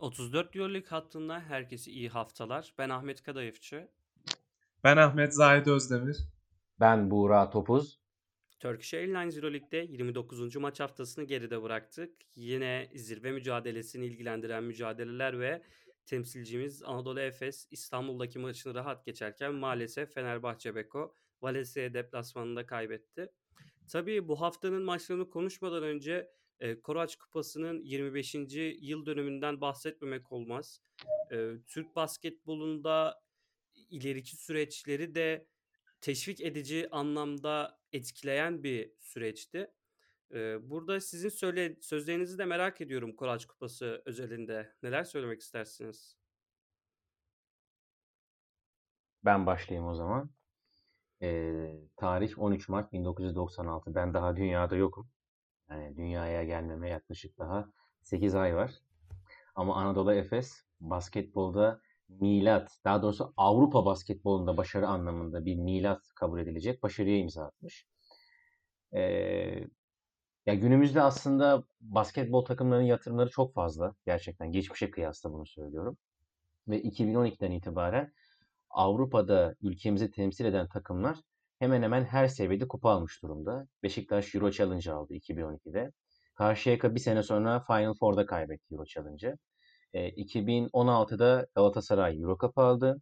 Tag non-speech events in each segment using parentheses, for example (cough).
34 Euroleague hattında herkese iyi haftalar. Ben Ahmet Kadayıfçı. Ben Ahmet Zahid Özdemir. Ben Buğra Topuz. Turkish Airlines Euroleague'de 29. maç haftasını geride bıraktık. Yine zirve mücadelesini ilgilendiren mücadeleler ve temsilcimiz Anadolu Efes İstanbul'daki maçını rahat geçerken maalesef Fenerbahçe Beko Valencia deplasmanında kaybetti. Tabii bu haftanın maçlarını konuşmadan önce e, Koraç Kupası'nın 25. yıl dönümünden bahsetmemek olmaz. E, Türk basketbolunda ileriki süreçleri de teşvik edici anlamda etkileyen bir süreçti. E, burada sizin söyle sözlerinizi de merak ediyorum Koraç Kupası özelinde. Neler söylemek istersiniz? Ben başlayayım o zaman. Ee, tarih 13 Mart 1996. Ben daha dünyada yokum. Yani dünyaya gelmeme yaklaşık daha 8 ay var. Ama Anadolu Efes basketbolda milat, daha doğrusu Avrupa basketbolunda başarı anlamında bir milat kabul edilecek başarıya imza atmış. Ee, ya günümüzde aslında basketbol takımlarının yatırımları çok fazla. Gerçekten geçmişe kıyasla bunu söylüyorum. Ve 2012'den itibaren Avrupa'da ülkemizi temsil eden takımlar hemen hemen her seviyede kupa almış durumda. Beşiktaş Euro Challenge aldı 2012'de. Karşıyaka bir sene sonra Final Four'da kaybetti Euro Challenge'ı. E, 2016'da Galatasaray Euro Cup aldı.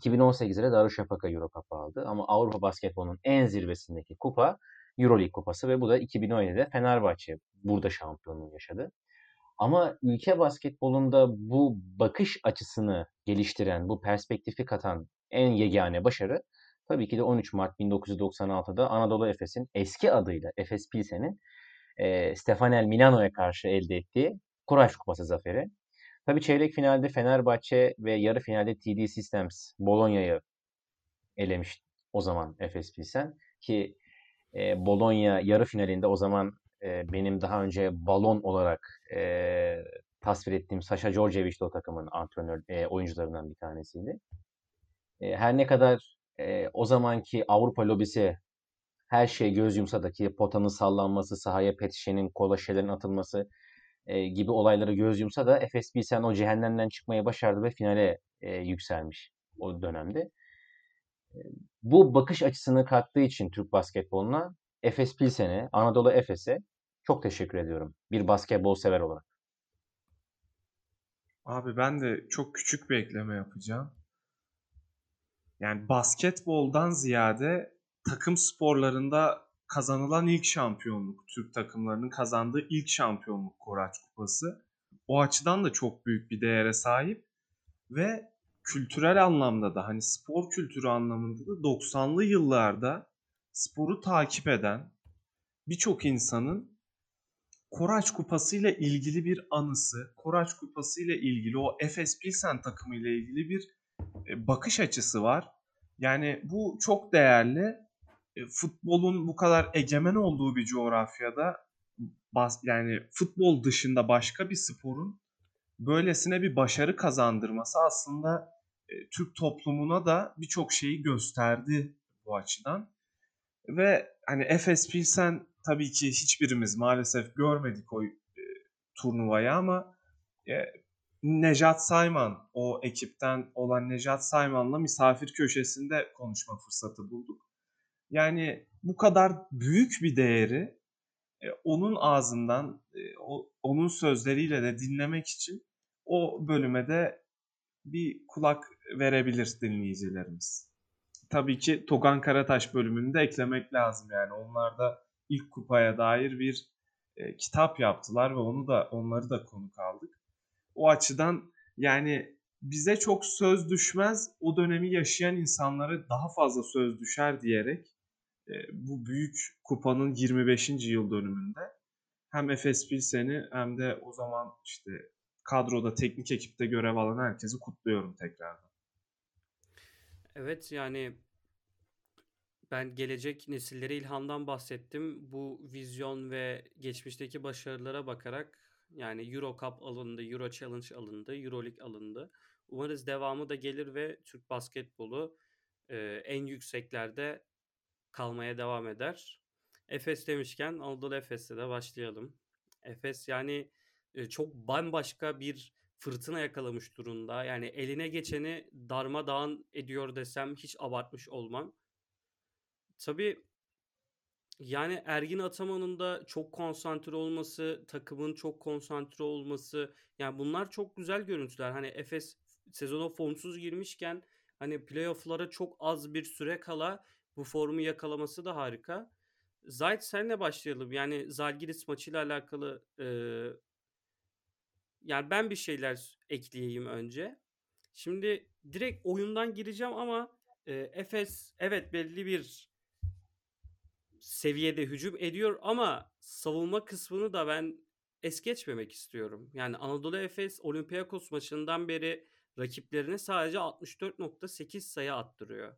2018'de Darüşşafaka Euro Cup aldı. Ama Avrupa basketbolunun en zirvesindeki kupa Euroleague kupası ve bu da 2017'de Fenerbahçe burada şampiyonluğu yaşadı. Ama ülke basketbolunda bu bakış açısını geliştiren, bu perspektifi katan en yegane başarı tabii ki de 13 Mart 1996'da Anadolu Efes'in eski adıyla Efes Pilsen'in e, Stefanel Milano'ya karşı elde ettiği Kuraş Kupası zaferi. Tabii çeyrek finalde Fenerbahçe ve yarı finalde TD Systems Bologna'yı elemiş o zaman Efes Pilsen ki e, Bologna yarı finalinde o zaman e, benim daha önce balon olarak e, tasvir ettiğim Sasha Djordjevic de o takımın antrenör e, oyuncularından bir tanesiydi. E, her ne kadar e, o zamanki Avrupa lobisi her şeye göz yumsa da ki potanın sallanması, sahaya pet kola şişelerin atılması e, gibi olaylara göz yumsa da Efes Pilsen o cehennemden çıkmayı başardı ve finale e, yükselmiş o dönemde. Bu bakış açısını kattığı için Türk basketboluna Efes Pilsen'e, Anadolu Efes'e çok teşekkür ediyorum. Bir basketbol sever olarak. Abi ben de çok küçük bir ekleme yapacağım. Yani basketboldan ziyade takım sporlarında kazanılan ilk şampiyonluk, Türk takımlarının kazandığı ilk şampiyonluk Koraç Kupası. O açıdan da çok büyük bir değere sahip ve kültürel anlamda da hani spor kültürü anlamında da 90'lı yıllarda sporu takip eden birçok insanın Koraç Kupası ile ilgili bir anısı, Koraç Kupası ile ilgili o Efes Pilsen takımı ile ilgili bir bakış açısı var. Yani bu çok değerli. E, futbolun bu kadar egemen olduğu bir coğrafyada yani futbol dışında başka bir sporun böylesine bir başarı kazandırması aslında e, Türk toplumuna da birçok şeyi gösterdi bu açıdan. Ve hani Efes Pilsen tabii ki hiçbirimiz maalesef görmedik o e, turnuvayı ama e, Nejat Sayman o ekipten olan Nejat Sayman'la misafir köşesinde konuşma fırsatı bulduk. Yani bu kadar büyük bir değeri e, onun ağzından e, onun sözleriyle de dinlemek için o bölüme de bir kulak verebilir dinleyicilerimiz. Tabii ki Togan Karataş bölümünü de eklemek lazım yani. Onlar da ilk kupaya dair bir e, kitap yaptılar ve onu da onları da konuk aldık. O açıdan yani bize çok söz düşmez, o dönemi yaşayan insanlara daha fazla söz düşer diyerek e, bu büyük kupanın 25. yıl dönümünde hem Efes Pilsen'i hem de o zaman işte kadroda teknik ekipte görev alan herkesi kutluyorum tekrardan. Evet yani ben gelecek nesillere ilhamdan bahsettim. Bu vizyon ve geçmişteki başarılara bakarak yani Euro Cup alındı, Euro Challenge alındı, Euroleague alındı. Umarız devamı da gelir ve Türk basketbolu e, en yükseklerde kalmaya devam eder. Efes demişken Anadolu Efes'te de başlayalım. Efes yani e, çok bambaşka bir fırtına yakalamış durumda. Yani eline geçeni darmadağın ediyor desem hiç abartmış olmam. Tabii yani Ergin Ataman'ın da çok konsantre olması, takımın çok konsantre olması yani bunlar çok güzel görüntüler. Hani Efes sezona formsuz girmişken hani playoff'lara çok az bir süre kala bu formu yakalaması da harika. Zayt senle başlayalım. Yani Zalgiris maçıyla alakalı e, yani ben bir şeyler ekleyeyim önce. Şimdi direkt oyundan gireceğim ama e, Efes evet belli bir seviyede hücum ediyor ama savunma kısmını da ben es geçmemek istiyorum. Yani Anadolu Efes Olympiakos maçından beri rakiplerine sadece 64.8 sayı attırıyor.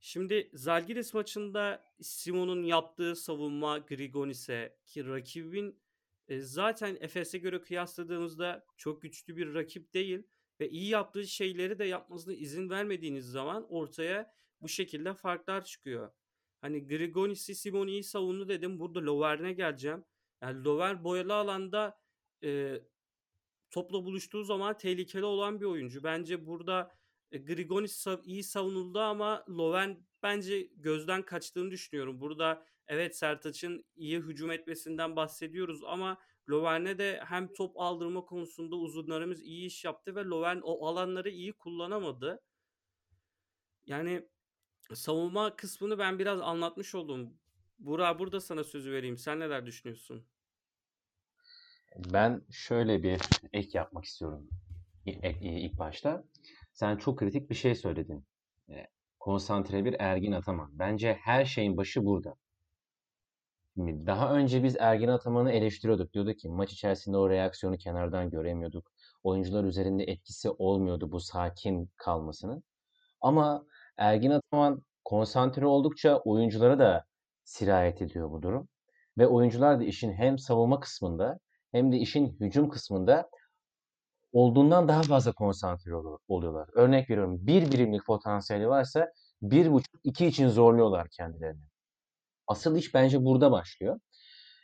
Şimdi Zalgiris maçında Simon'un yaptığı savunma Grigonis'e ki rakibin e, zaten Efes'e göre kıyasladığımızda çok güçlü bir rakip değil ve iyi yaptığı şeyleri de yapmasına izin vermediğiniz zaman ortaya bu şekilde farklar çıkıyor. Hani Grigonis'i Simon iyi savundu dedim. Burada Lovern'e geleceğim. Yani Lovern boyalı alanda e, topla buluştuğu zaman tehlikeli olan bir oyuncu. Bence burada e, Grigonis iyi savunuldu ama Lovern bence gözden kaçtığını düşünüyorum. Burada evet Sertaç'ın iyi hücum etmesinden bahsediyoruz ama Lovern'e de hem top aldırma konusunda uzunlarımız iyi iş yaptı ve Lovern o alanları iyi kullanamadı. Yani savunma kısmını ben biraz anlatmış oldum. Burak burada sana sözü vereyim. Sen neler düşünüyorsun? Ben şöyle bir ek yapmak istiyorum ilk başta. Sen çok kritik bir şey söyledin. Konsantre bir Ergin Ataman. Bence her şeyin başı burada. Daha önce biz Ergin Ataman'ı eleştiriyorduk. Diyorduk ki maç içerisinde o reaksiyonu kenardan göremiyorduk. Oyuncular üzerinde etkisi olmuyordu bu sakin kalmasının. Ama Ergin Ataman konsantre oldukça oyunculara da sirayet ediyor bu durum. Ve oyuncular da işin hem savunma kısmında hem de işin hücum kısmında olduğundan daha fazla konsantre oluyorlar. Örnek veriyorum bir birimlik potansiyeli varsa bir buçuk iki için zorluyorlar kendilerini. Asıl iş bence burada başlıyor.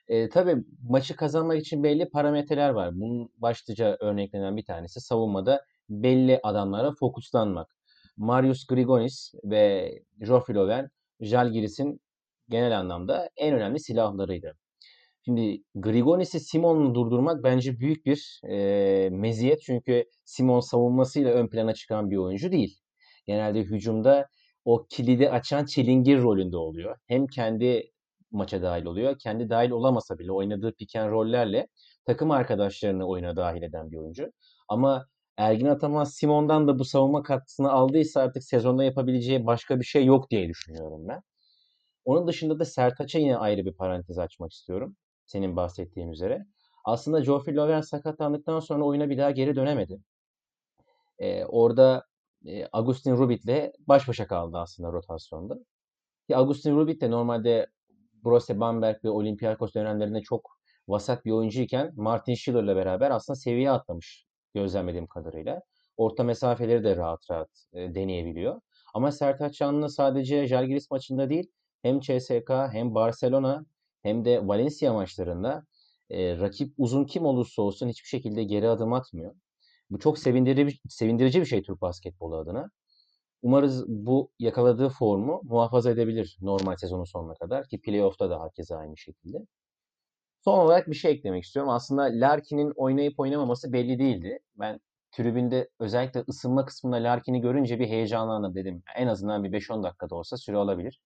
E, tabii maçı kazanmak için belli parametreler var. Bunun başlıca örneklenen bir tanesi savunmada belli adamlara fokuslanmak. Marius Grigonis ve Geoffrey Löwen, Jalgiris'in genel anlamda en önemli silahlarıydı. Şimdi Grigonis'i Simon'u durdurmak bence büyük bir e, meziyet. Çünkü Simon savunmasıyla ön plana çıkan bir oyuncu değil. Genelde hücumda o kilidi açan çilingir rolünde oluyor. Hem kendi maça dahil oluyor. Kendi dahil olamasa bile oynadığı piken rollerle takım arkadaşlarını oyuna dahil eden bir oyuncu. Ama Ergin Ataman Simon'dan da bu savunma katkısını aldıysa artık sezonda yapabileceği başka bir şey yok diye düşünüyorum ben. Onun dışında da Sertaç'a yine ayrı bir parantez açmak istiyorum. Senin bahsettiğin üzere. Aslında Geoffrey Löwen sakatlandıktan sonra oyuna bir daha geri dönemedi. Ee, orada e, Agustin Rubit'le baş başa kaldı aslında rotasyonda. Ki Agustin Rubit de normalde Brose Bamberg ve Olympiakos dönemlerinde çok vasat bir oyuncuyken Martin Schiller'la beraber aslında seviye atlamış gözlemlediğim kadarıyla. Orta mesafeleri de rahat rahat e, deneyebiliyor. Ama Sertaç Canlı sadece Jalgiris maçında değil hem CSK hem Barcelona hem de Valencia maçlarında e, rakip uzun kim olursa olsun hiçbir şekilde geri adım atmıyor. Bu çok sevindirici, sevindirici bir şey Türk basketbolu adına. Umarız bu yakaladığı formu muhafaza edebilir normal sezonun sonuna kadar ki playoff'ta da herkese aynı şekilde. Son olarak bir şey eklemek istiyorum. Aslında Larkin'in oynayıp oynamaması belli değildi. Ben tribünde özellikle ısınma kısmında Larkin'i görünce bir heyecanlandım dedim. En azından bir 5-10 dakikada olsa süre alabilir.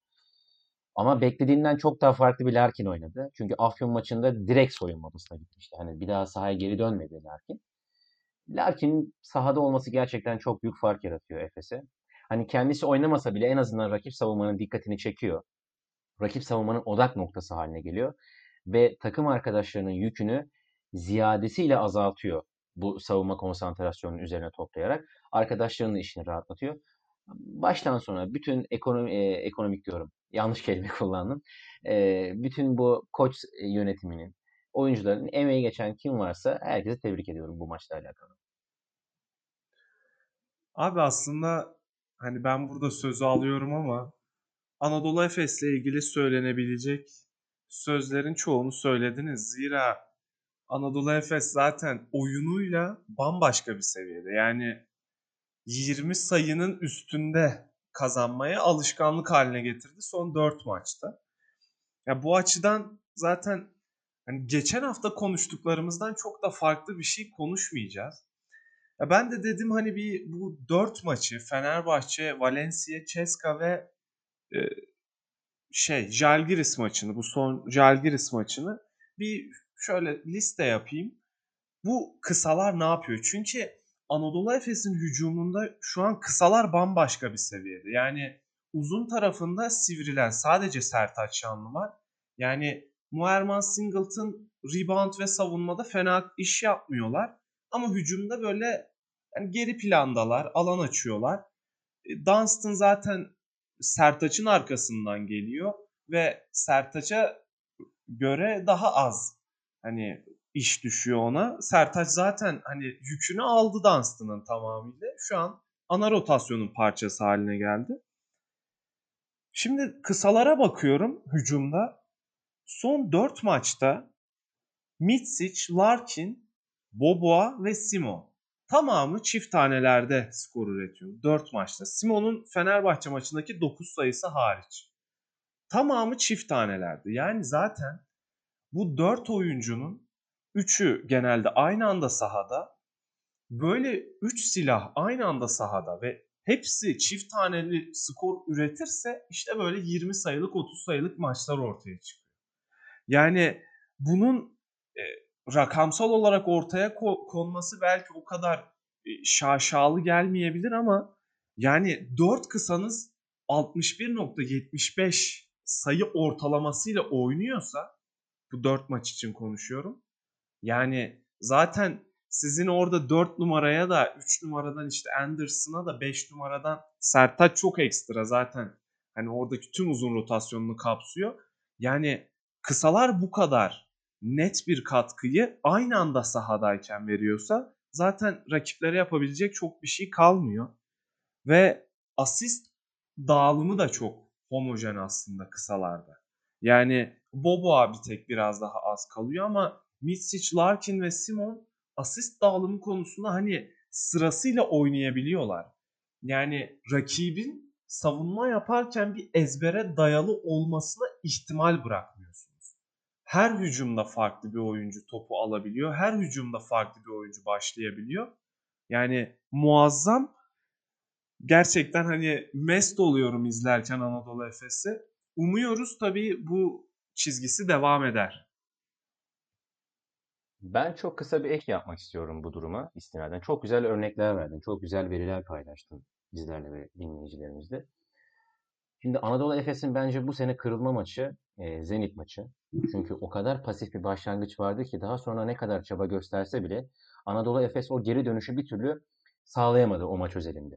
Ama beklediğinden çok daha farklı bir Larkin oynadı. Çünkü Afyon maçında direkt soyunma odasına gitmişti. Hani bir daha sahaya geri dönmedi Larkin. Larkin'in sahada olması gerçekten çok büyük fark yaratıyor Efes'e. Hani kendisi oynamasa bile en azından rakip savunmanın dikkatini çekiyor. Rakip savunmanın odak noktası haline geliyor ve takım arkadaşlarının yükünü ziyadesiyle azaltıyor bu savunma konsantrasyonunun üzerine toplayarak. Arkadaşlarının işini rahatlatıyor. Baştan sona bütün ekonomi, e, ekonomik diyorum, yanlış kelime (laughs) kullandım. E, bütün bu koç yönetiminin, oyuncuların emeği geçen kim varsa herkese tebrik ediyorum bu maçla alakalı. Abi aslında hani ben burada sözü alıyorum ama Anadolu Efes'le ilgili söylenebilecek sözlerin çoğunu söylediniz. Zira Anadolu Efes zaten oyunuyla bambaşka bir seviyede. Yani 20 sayının üstünde kazanmaya alışkanlık haline getirdi son 4 maçta. Ya bu açıdan zaten hani geçen hafta konuştuklarımızdan çok da farklı bir şey konuşmayacağız. Ya ben de dedim hani bir bu 4 maçı Fenerbahçe, Valencia, Ceska ve e, şey Jalgiris maçını bu son Jalgiris maçını bir şöyle liste yapayım. Bu kısalar ne yapıyor? Çünkü Anadolu Efes'in hücumunda şu an kısalar bambaşka bir seviyede. Yani uzun tarafında sivrilen sadece Sertaç Şanlı var. Yani Muerman Singleton rebound ve savunmada fena iş yapmıyorlar. Ama hücumda böyle yani geri plandalar, alan açıyorlar. E, Dunstan zaten Sertaç'ın arkasından geliyor ve Sertaç'a göre daha az hani iş düşüyor ona. Sertaç zaten hani yükünü aldı Dunstan'ın tamamıyla. Şu an ana rotasyonun parçası haline geldi. Şimdi kısalara bakıyorum hücumda. Son 4 maçta Mitsic, Larkin, Boboa ve Simon. Tamamı çift tanelerde skor üretiyor. 4 maçta. Simon'un Fenerbahçe maçındaki 9 sayısı hariç. Tamamı çift tanelerde. Yani zaten bu 4 oyuncunun 3'ü genelde aynı anda sahada. Böyle 3 silah aynı anda sahada ve hepsi çift taneli skor üretirse işte böyle 20 sayılık 30 sayılık maçlar ortaya çıkıyor. Yani bunun e, rakamsal olarak ortaya konması belki o kadar e, şaşalı gelmeyebilir ama yani 4 kısanız 61.75 sayı ortalamasıyla oynuyorsa bu 4 maç için konuşuyorum. Yani zaten sizin orada 4 numaraya da 3 numaradan işte Anderson'a da 5 numaradan Sertaç çok ekstra zaten. Hani oradaki tüm uzun rotasyonunu kapsıyor. Yani kısalar bu kadar net bir katkıyı aynı anda sahadayken veriyorsa zaten rakiplere yapabilecek çok bir şey kalmıyor. Ve asist dağılımı da çok homojen aslında kısalarda. Yani Bobo bir tek biraz daha az kalıyor ama Mitsic, Larkin ve Simon asist dağılımı konusunda hani sırasıyla oynayabiliyorlar. Yani rakibin savunma yaparken bir ezbere dayalı olmasına ihtimal bırakmıyorsunuz. Her hücumda farklı bir oyuncu topu alabiliyor. Her hücumda farklı bir oyuncu başlayabiliyor. Yani muazzam. Gerçekten hani mest oluyorum izlerken Anadolu Efes'i. Umuyoruz tabii bu çizgisi devam eder. Ben çok kısa bir ek yapmak istiyorum bu duruma istinaden. Çok güzel örnekler verdin. Çok güzel veriler paylaştın bizlerle ve dinleyicilerimizle. Şimdi Anadolu Efes'in bence bu sene kırılma maçı e, Zenit maçı. Çünkü o kadar pasif bir başlangıç vardı ki daha sonra ne kadar çaba gösterse bile Anadolu Efes o geri dönüşü bir türlü sağlayamadı o maç özelinde.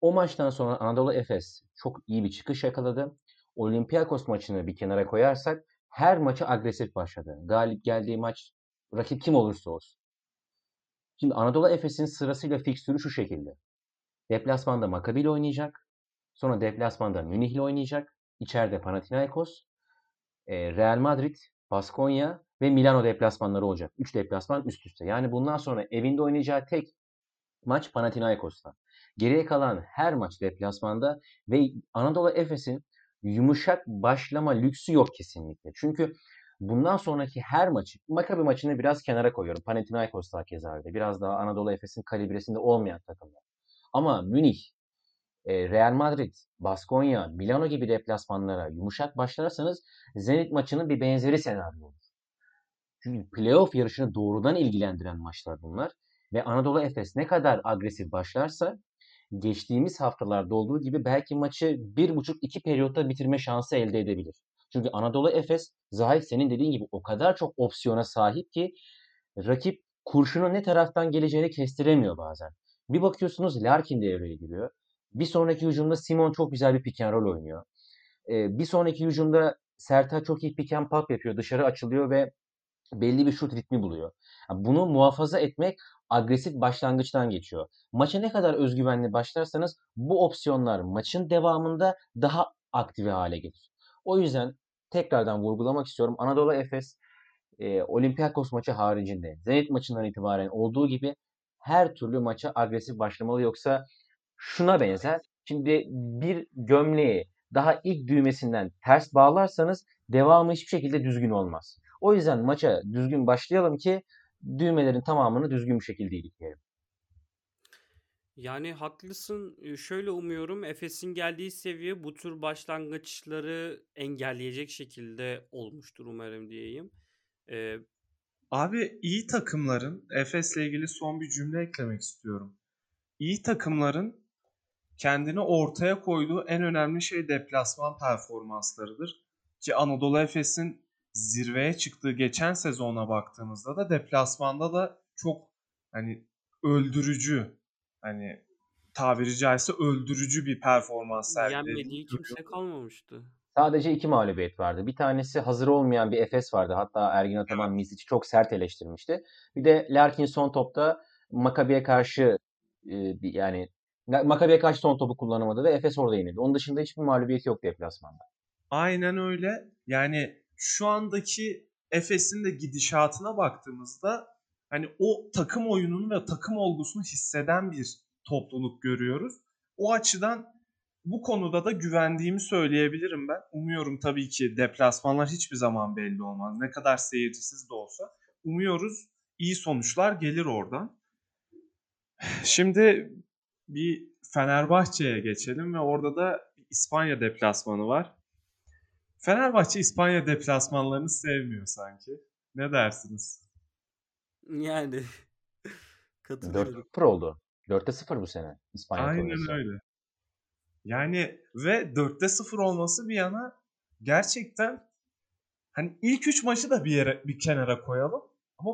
O maçtan sonra Anadolu Efes çok iyi bir çıkış yakaladı. Olympiakos maçını bir kenara koyarsak her maçı agresif başladı. Galip geldiği maç rakip kim olursa olsun. Şimdi Anadolu Efes'in sırasıyla fikstürü şu şekilde. Deplasmanda Maccabi ile oynayacak. Sonra deplasmanda Münih ile oynayacak. İçeride Panathinaikos, Real Madrid, Baskonya ve Milano deplasmanları olacak. 3 deplasman üst üste. Yani bundan sonra evinde oynayacağı tek maç Panathinaikos'ta. Geriye kalan her maç deplasmanda ve Anadolu Efes'in yumuşak başlama lüksü yok kesinlikle. Çünkü bundan sonraki her maçı, Maccabi maçını biraz kenara koyuyorum. Panathinaikos da keza öyle. Biraz daha Anadolu Efes'in kalibresinde olmayan takımlar. Ama Münih, Real Madrid, Baskonya, Milano gibi deplasmanlara yumuşak başlarsanız Zenit maçının bir benzeri senaryo olur. Çünkü playoff yarışını doğrudan ilgilendiren maçlar bunlar. Ve Anadolu Efes ne kadar agresif başlarsa geçtiğimiz haftalarda olduğu gibi belki maçı bir buçuk iki periyotta bitirme şansı elde edebilir. Çünkü Anadolu Efes Zahit senin dediğin gibi o kadar çok opsiyona sahip ki rakip kurşunun ne taraftan geleceğini kestiremiyor bazen. Bir bakıyorsunuz Larkin devreye giriyor. Bir sonraki hücumda Simon çok güzel bir pick and roll oynuyor. Ee, bir sonraki hücumda Serta çok iyi pick and pop yapıyor. Dışarı açılıyor ve belli bir şut ritmi buluyor. Bunu muhafaza etmek agresif başlangıçtan geçiyor. Maça ne kadar özgüvenli başlarsanız bu opsiyonlar maçın devamında daha aktive hale gelir. O yüzden tekrardan vurgulamak istiyorum. Anadolu Efes e, Olympiakos maçı haricinde Zenit maçından itibaren olduğu gibi her türlü maça agresif başlamalı yoksa şuna benzer. Şimdi bir gömleği daha ilk düğmesinden ters bağlarsanız devamı hiçbir şekilde düzgün olmaz. O yüzden maça düzgün başlayalım ki düğmelerin tamamını düzgün bir şekilde ilikleyelim. Yani haklısın. Ee, Şöyle umuyorum Efes'in geldiği seviye bu tür başlangıçları engelleyecek şekilde olmuştur umarım diyeyim. Ee, Abi iyi takımların Efes'le ilgili son bir cümle eklemek istiyorum. İyi takımların kendini ortaya koyduğu en önemli şey deplasman performanslarıdır. Ki Anadolu Efes'in zirveye çıktığı geçen sezona baktığımızda da deplasmanda da çok hani öldürücü hani tabiri caizse öldürücü bir performans sergilediğini yenmediği kimse kalmamıştı. Sadece iki mağlubiyet vardı. Bir tanesi hazır olmayan bir Efes vardı. Hatta Ergin Ataman Misic'i çok sert eleştirmişti. Bir de Larkin son topta Makabi'ye karşı yani Makabi'ye karşı son topu kullanamadı ve Efes orada yenildi. Onun dışında hiçbir mağlubiyet yok deplasmanda. Aynen öyle. Yani şu andaki Efes'in de gidişatına baktığımızda hani o takım oyununu ve takım olgusunu hisseden bir topluluk görüyoruz. O açıdan bu konuda da güvendiğimi söyleyebilirim ben. Umuyorum tabii ki deplasmanlar hiçbir zaman belli olmaz. Ne kadar seyircisiz de olsa. Umuyoruz iyi sonuçlar gelir oradan. Şimdi bir Fenerbahçe'ye geçelim ve orada da bir İspanya deplasmanı var. Fenerbahçe İspanya deplasmanlarını sevmiyor sanki. Ne dersiniz? Yani (laughs) katılıyorum. 4-0 oldu. 4'te 0 bu sene İspanya Aynen turnuvası. öyle. Yani ve 4'te 0 olması bir yana gerçekten hani ilk 3 maçı da bir yere bir kenara koyalım ama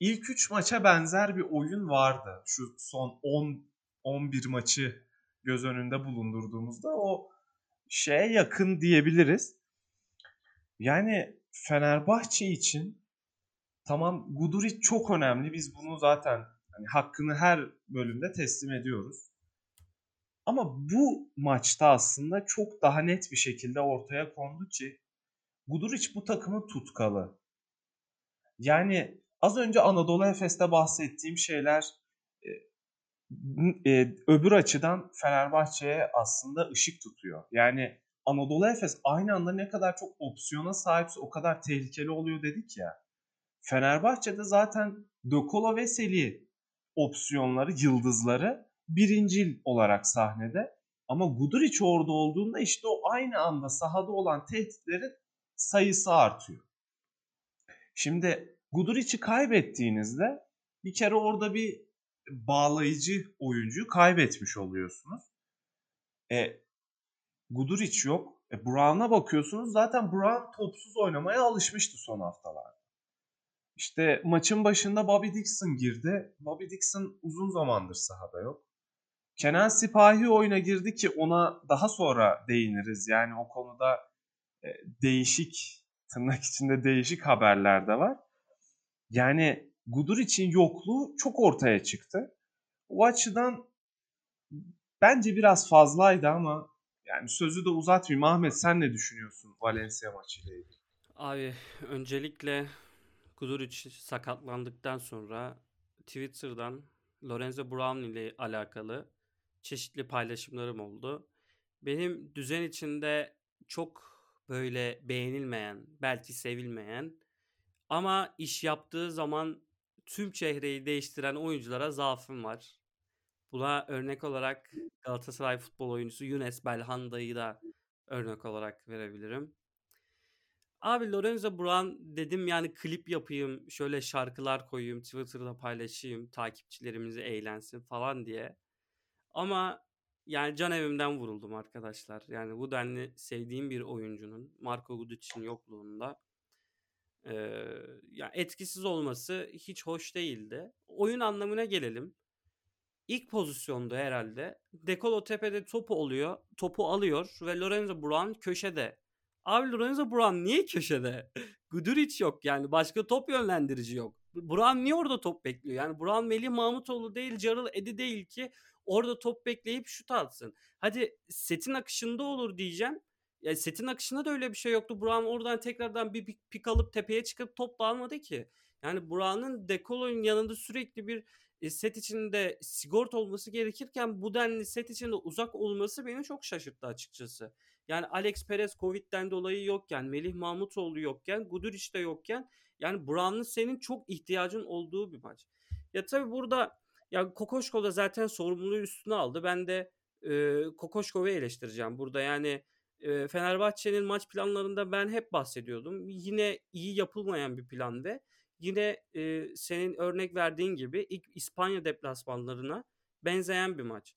ilk 3 maça benzer bir oyun vardı. Şu son 10 11 maçı göz önünde bulundurduğumuzda o şeye yakın diyebiliriz. Yani Fenerbahçe için tamam Guduric çok önemli. Biz bunu zaten hani hakkını her bölümde teslim ediyoruz. Ama bu maçta aslında çok daha net bir şekilde ortaya kondu ki Guduric bu takımın tutkalı. Yani az önce Anadolu Efes'te bahsettiğim şeyler e, e, öbür açıdan Fenerbahçe'ye aslında ışık tutuyor. Yani Anadolu Efes aynı anda ne kadar çok opsiyona sahipse o kadar tehlikeli oluyor dedik ya. Fenerbahçe'de zaten Dokolo ve Seli opsiyonları, yıldızları birincil olarak sahnede. Ama Guduric orada olduğunda işte o aynı anda sahada olan tehditlerin sayısı artıyor. Şimdi Guduric'i kaybettiğinizde bir kere orada bir bağlayıcı oyuncuyu kaybetmiş oluyorsunuz. E, Guduric yok. E, Brown'a bakıyorsunuz zaten Brown topsuz oynamaya alışmıştı son haftalarda. İşte maçın başında Bobby Dixon girdi. Bobby Dixon uzun zamandır sahada yok. Kenan Sipahi oyuna girdi ki ona daha sonra değiniriz. Yani o konuda e, değişik, tırnak içinde değişik haberler de var. Yani Guduric'in yokluğu çok ortaya çıktı. O açıdan bence biraz fazlaydı ama yani sözü de uzatmayayım. Ahmet sen ne düşünüyorsun Valencia maçıyla ilgili? Abi öncelikle Guduric sakatlandıktan sonra Twitter'dan Lorenzo Brown ile alakalı çeşitli paylaşımlarım oldu. Benim düzen içinde çok böyle beğenilmeyen, belki sevilmeyen ama iş yaptığı zaman tüm çehreyi değiştiren oyunculara zaafım var. Buna örnek olarak Galatasaray futbol oyuncusu Younes Belhanda'yı da örnek olarak verebilirim. Abi Lorenzo Brown dedim yani klip yapayım, şöyle şarkılar koyayım, Twitter'da paylaşayım, takipçilerimizi eğlensin falan diye. Ama yani can evimden vuruldum arkadaşlar. Yani bu denli sevdiğim bir oyuncunun Marco Gudic'in yokluğunda e, ya etkisiz olması hiç hoş değildi. Oyun anlamına gelelim. İlk pozisyonda herhalde Dekolo tepede topu oluyor, topu alıyor ve Lorenzo Brown köşede. Abi Lorenzo Brown niye köşede? (laughs) Guduric yok yani başka top yönlendirici yok. Brown niye orada top bekliyor? Yani Brown Melih Mahmutoğlu değil, Jarıl Edi değil ki orada top bekleyip şut atsın. Hadi setin akışında olur diyeceğim. Ya setin akışında da öyle bir şey yoktu. Brown oradan tekrardan bir pik, alıp tepeye çıkıp top da almadı ki. Yani Brown'un Dekolo'nun yanında sürekli bir e, set içinde sigort olması gerekirken bu denli set içinde uzak olması beni çok şaşırttı açıkçası. Yani Alex Perez Covid'den dolayı yokken, Melih Mahmutoğlu yokken, Guduric de yokken yani Brown'un senin çok ihtiyacın olduğu bir maç. Ya tabii burada ya Kokoşko da zaten sorumluluğu üstüne aldı. Ben de e, Kokoşkov'u eleştireceğim burada. Yani Fenerbahçe'nin maç planlarında ben hep bahsediyordum. Yine iyi yapılmayan bir plan ve yine e, senin örnek verdiğin gibi ilk İspanya deplasmanlarına benzeyen bir maç.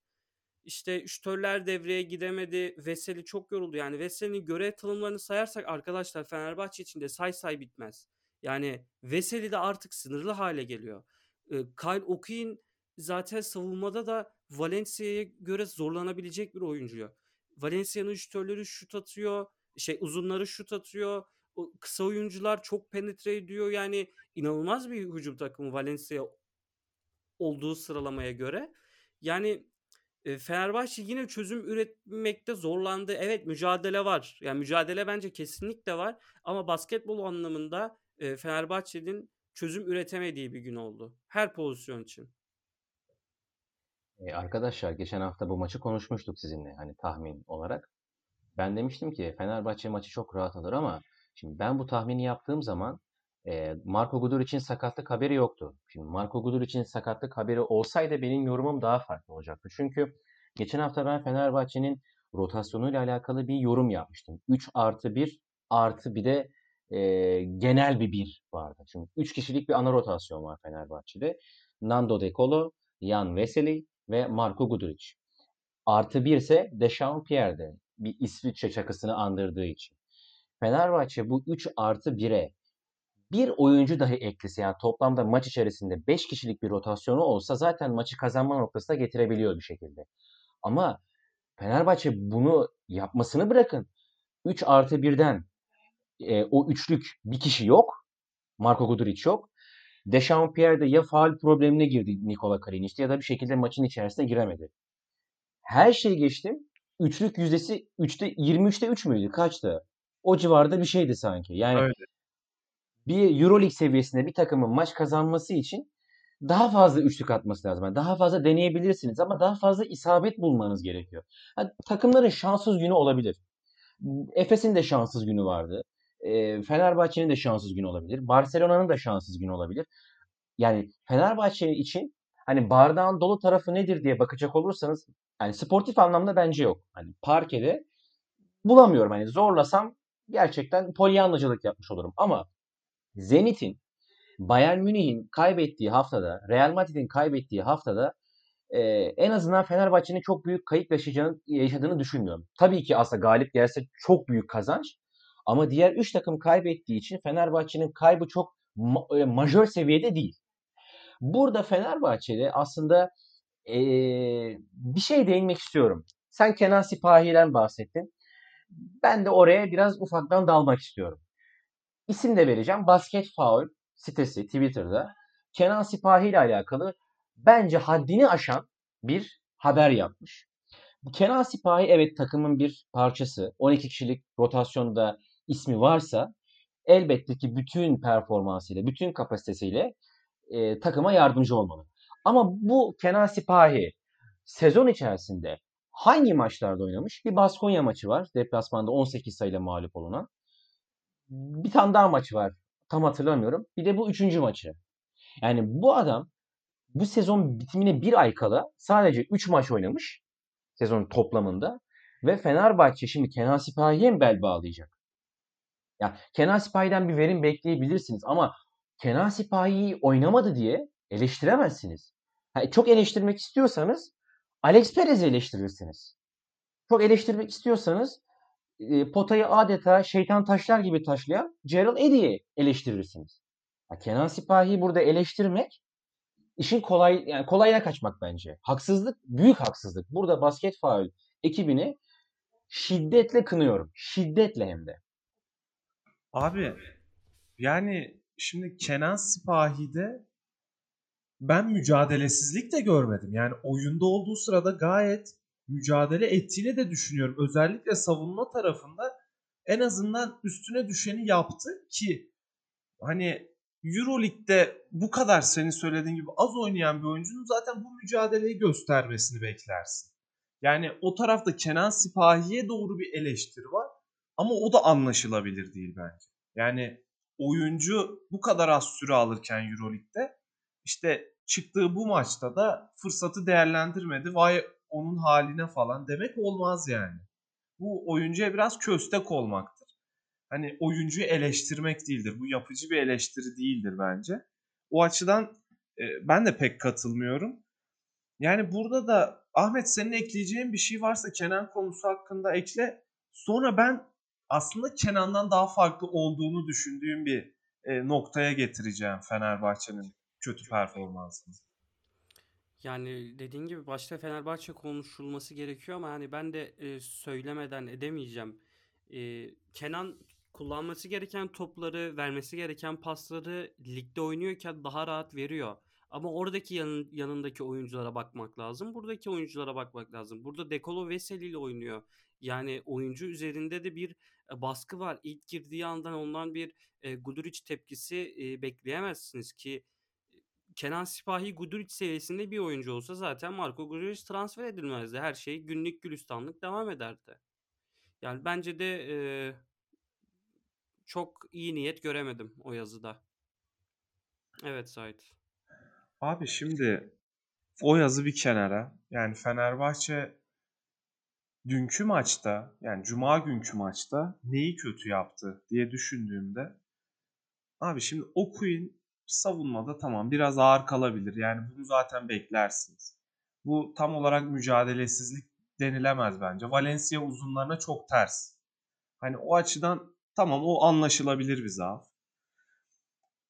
İşte şütörler devreye gidemedi. Veseli çok yoruldu. Yani Veseli'nin görev tanımlarını sayarsak arkadaşlar Fenerbahçe için de say say bitmez. Yani Veseli de artık sınırlı hale geliyor. E, Kyle O'Quinn zaten savunmada da Valencia'ya göre zorlanabilecek bir oyuncu. Valencia'nın şütörleri şut atıyor. Şey uzunları şut atıyor. O kısa oyuncular çok penetre ediyor. Yani inanılmaz bir hücum takımı Valencia olduğu sıralamaya göre. Yani e, Fenerbahçe yine çözüm üretmekte zorlandı. Evet mücadele var. Yani mücadele bence kesinlikle var. Ama basketbol anlamında e, Fenerbahçe'nin çözüm üretemediği bir gün oldu. Her pozisyon için. E, arkadaşlar geçen hafta bu maçı konuşmuştuk sizinle hani tahmin olarak. Ben demiştim ki Fenerbahçe maçı çok rahat alır ama şimdi ben bu tahmini yaptığım zaman e, Marco Gudur için sakatlık haberi yoktu. Şimdi Marco Gudur için sakatlık haberi olsaydı benim yorumum daha farklı olacaktı. Çünkü geçen hafta ben Fenerbahçe'nin rotasyonuyla alakalı bir yorum yapmıştım. 3 artı 1 artı bir de e, genel bir 1 vardı. Çünkü 3 kişilik bir ana rotasyon var Fenerbahçe'de. Nando De Colo, Jan Veseli ve Marco Guduric. Artı 1 ise Deschamps Pierre'de bir İsviçre çakısını andırdığı için. Fenerbahçe bu 3 artı 1'e bir oyuncu dahi eklese yani toplamda maç içerisinde 5 kişilik bir rotasyonu olsa zaten maçı kazanma noktasına getirebiliyor bir şekilde. Ama Fenerbahçe bunu yapmasını bırakın. 3 artı 1'den e, o üçlük bir kişi yok. Marco Guduric yok. Dechampierre de ya faal problemine girdi Nikola Kalinic ya da bir şekilde maçın içerisine giremedi. Her şeyi geçtim. Üçlük yüzdesi 3'te 23'te 3 müydü? Kaçtı? O civarda bir şeydi sanki. Yani Öyle. bir Euroleague seviyesinde bir takımın maç kazanması için daha fazla üçlük atması lazım. Yani daha fazla deneyebilirsiniz ama daha fazla isabet bulmanız gerekiyor. Yani takımların şanssız günü olabilir. Efes'in de şanssız günü vardı. E, Fenerbahçe'nin de şanssız günü olabilir. Barcelona'nın da şanssız günü olabilir. Yani Fenerbahçe için hani bardağın dolu tarafı nedir diye bakacak olursanız yani sportif anlamda bence yok. Hani parkede bulamıyorum. Hani zorlasam gerçekten polyanlacılık yapmış olurum. Ama Zenit'in Bayern Münih'in kaybettiği haftada, Real Madrid'in kaybettiği haftada e, en azından Fenerbahçe'nin çok büyük kayıp yaşayacağını, yaşadığını düşünmüyorum. Tabii ki aslında galip gelse çok büyük kazanç. Ama diğer 3 takım kaybettiği için Fenerbahçe'nin kaybı çok ma- öyle majör seviyede değil. Burada Fenerbahçe'de aslında ee, bir şey değinmek istiyorum. Sen Kenan Sipahi'den bahsettin. Ben de oraya biraz ufaktan dalmak istiyorum. İsim de vereceğim. Basket Foul sitesi Twitter'da Kenan Sipahi ile alakalı bence haddini aşan bir haber yapmış. Kenan Sipahi evet takımın bir parçası. 12 kişilik rotasyonda ismi varsa elbette ki bütün performansıyla, bütün kapasitesiyle e, takıma yardımcı olmalı. Ama bu Kenan Sipahi sezon içerisinde hangi maçlarda oynamış? Bir Baskonya maçı var. Deplasmanda 18 sayıyla mağlup olunan. Bir tane daha maçı var. Tam hatırlamıyorum. Bir de bu üçüncü maçı. Yani bu adam bu sezon bitimine bir ay kala sadece 3 maç oynamış. Sezon toplamında. Ve Fenerbahçe şimdi Kenan Sipahi'ye mi bel bağlayacak? Ya Kenan Sipahi'den bir verim bekleyebilirsiniz ama Kenan Sipahi'yi oynamadı diye eleştiremezsiniz. Yani çok eleştirmek istiyorsanız Alex Perez'i eleştirirsiniz. Çok eleştirmek istiyorsanız e, potayı adeta şeytan taşlar gibi taşlayan Gerald Eddy'yi eleştirirsiniz. Ya Kenan Sipahi'yi burada eleştirmek işin kolay yani kolayına kaçmak bence. Haksızlık, büyük haksızlık. Burada basket faul ekibini şiddetle kınıyorum. Şiddetle hem de. Abi yani şimdi Kenan Sipahi'de ben mücadelesizlik de görmedim. Yani oyunda olduğu sırada gayet mücadele ettiğini de düşünüyorum. Özellikle savunma tarafında en azından üstüne düşeni yaptı ki hani Euroleague'de bu kadar senin söylediğin gibi az oynayan bir oyuncunun zaten bu mücadeleyi göstermesini beklersin. Yani o tarafta Kenan Sipahi'ye doğru bir eleştiri var ama o da anlaşılabilir değil bence. Yani oyuncu bu kadar az süre alırken Euroleague'de işte çıktığı bu maçta da fırsatı değerlendirmedi. Vay onun haline falan demek olmaz yani. Bu oyuncuya biraz köstek olmaktır. Hani oyuncuyu eleştirmek değildir. Bu yapıcı bir eleştiri değildir bence. O açıdan e, ben de pek katılmıyorum. Yani burada da Ahmet senin ekleyeceğin bir şey varsa Kenan konusu hakkında ekle. Sonra ben aslında Kenan'dan daha farklı olduğunu düşündüğüm bir e, noktaya getireceğim Fenerbahçe'nin kötü performansını. Yani dediğin gibi başta Fenerbahçe konuşulması gerekiyor ama hani ben de e, söylemeden edemeyeceğim. E, Kenan kullanması gereken topları, vermesi gereken pasları ligde oynuyorken daha rahat veriyor. Ama oradaki yanın, yanındaki oyunculara bakmak lazım. Buradaki oyunculara bakmak lazım. Burada Dekolo Veseli ile oynuyor. Yani oyuncu üzerinde de bir e, baskı var. İlk girdiği andan ondan bir e, Guduric tepkisi e, bekleyemezsiniz ki Kenan Sipahi Guduric seviyesinde bir oyuncu olsa zaten Marco Guduric transfer edilmezdi. Her şey günlük gülistanlık devam ederdi. Yani bence de e, çok iyi niyet göremedim o yazıda. Evet Sait. Abi şimdi o yazı bir kenara. Yani Fenerbahçe dünkü maçta yani cuma günkü maçta neyi kötü yaptı diye düşündüğümde abi şimdi Okuyun savunmada tamam biraz ağır kalabilir. Yani bunu zaten beklersiniz. Bu tam olarak mücadelesizlik denilemez bence. Valencia uzunlarına çok ters. Hani o açıdan tamam o anlaşılabilir bir zaaf.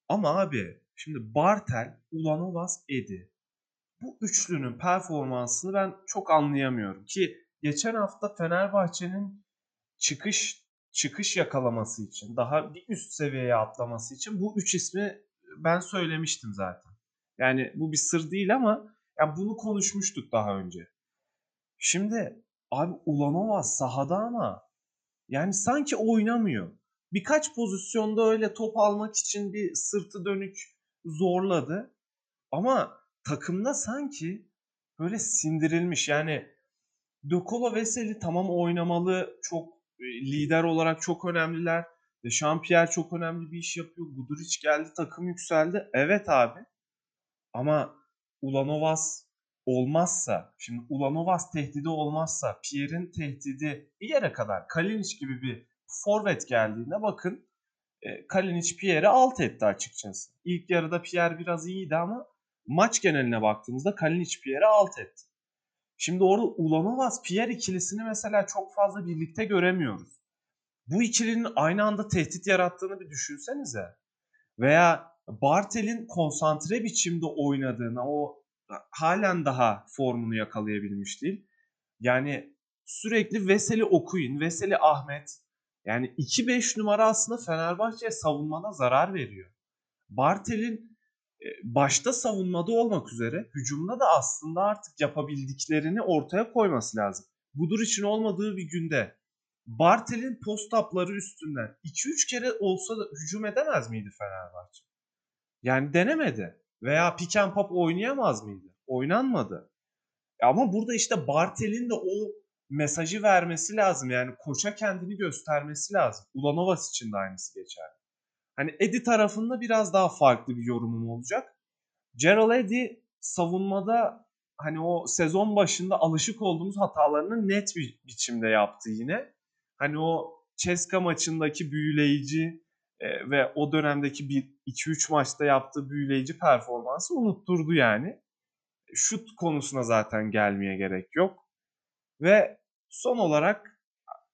Ama abi şimdi Bartel, Ulanovas, Edi. Bu üçlünün performansını ben çok anlayamıyorum. Ki geçen hafta Fenerbahçe'nin çıkış çıkış yakalaması için, daha bir üst seviyeye atlaması için bu üç ismi ben söylemiştim zaten. Yani bu bir sır değil ama yani bunu konuşmuştuk daha önce. Şimdi abi Ulanova sahada ama yani sanki oynamıyor. Birkaç pozisyonda öyle top almak için bir sırtı dönük zorladı. Ama takımda sanki böyle sindirilmiş. Yani Dokolo Veseli tamam oynamalı. Çok e, lider olarak çok önemliler. Şampiyer çok önemli bir iş yapıyor. Guduric geldi takım yükseldi. Evet abi. Ama Ulanovas olmazsa, şimdi Ulanovas tehdidi olmazsa, Pierre'in tehdidi bir yere kadar Kalinic gibi bir forvet geldiğinde bakın Kalinic Pierre'i alt etti açıkçası. İlk yarıda Pierre biraz iyiydi ama maç geneline baktığımızda Kalinic Pierre'i alt etti. Şimdi orada Ulanovas Pierre ikilisini mesela çok fazla birlikte göremiyoruz bu ikilinin aynı anda tehdit yarattığını bir düşünsenize. Veya Bartel'in konsantre biçimde oynadığını, o halen daha formunu yakalayabilmiş değil. Yani sürekli Veseli okuyun, Veseli Ahmet. Yani 2-5 numara aslında Fenerbahçe'ye savunmana zarar veriyor. Bartel'in e, başta savunmada olmak üzere hücumda da aslında artık yapabildiklerini ortaya koyması lazım. Budur için olmadığı bir günde Bartel'in post-up'ları üstünden 2-3 kere olsa da hücum edemez miydi Fenerbahçe? Yani denemedi. Veya pick and pop oynayamaz mıydı? Oynanmadı. Ama burada işte Bartel'in de o mesajı vermesi lazım. Yani koça kendini göstermesi lazım. Ulanovas için de aynısı geçer. Hani Edi tarafında biraz daha farklı bir yorumum olacak. Gerald Edi savunmada hani o sezon başında alışık olduğumuz hatalarını net bir biçimde yaptı yine hani o Ceska maçındaki büyüleyici e, ve o dönemdeki bir 2-3 maçta yaptığı büyüleyici performansı unutturdu yani. Şut konusuna zaten gelmeye gerek yok. Ve son olarak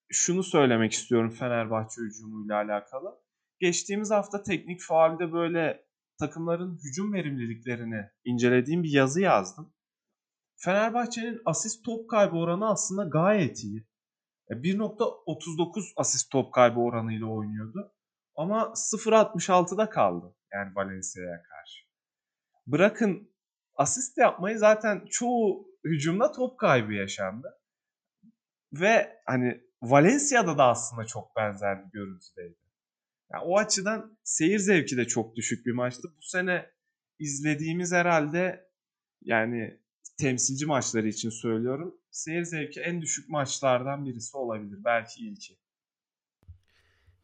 şunu söylemek istiyorum Fenerbahçe hücumuyla alakalı. Geçtiğimiz hafta teknik faalde böyle takımların hücum verimliliklerini incelediğim bir yazı yazdım. Fenerbahçe'nin asist top kaybı oranı aslında gayet iyi. 1.39 e, asist top kaybı oranıyla oynuyordu. Ama 0.66'da kaldı. Yani Valencia'ya karşı. Bırakın asist yapmayı zaten çoğu hücumda top kaybı yaşandı. Ve hani Valencia'da da aslında çok benzer bir görüntüdeydi. Yani o açıdan seyir zevki de çok düşük bir maçtı. Bu sene izlediğimiz herhalde yani temsilci maçları için söylüyorum. Seyir zevki en düşük maçlardan birisi olabilir. Belki ilki.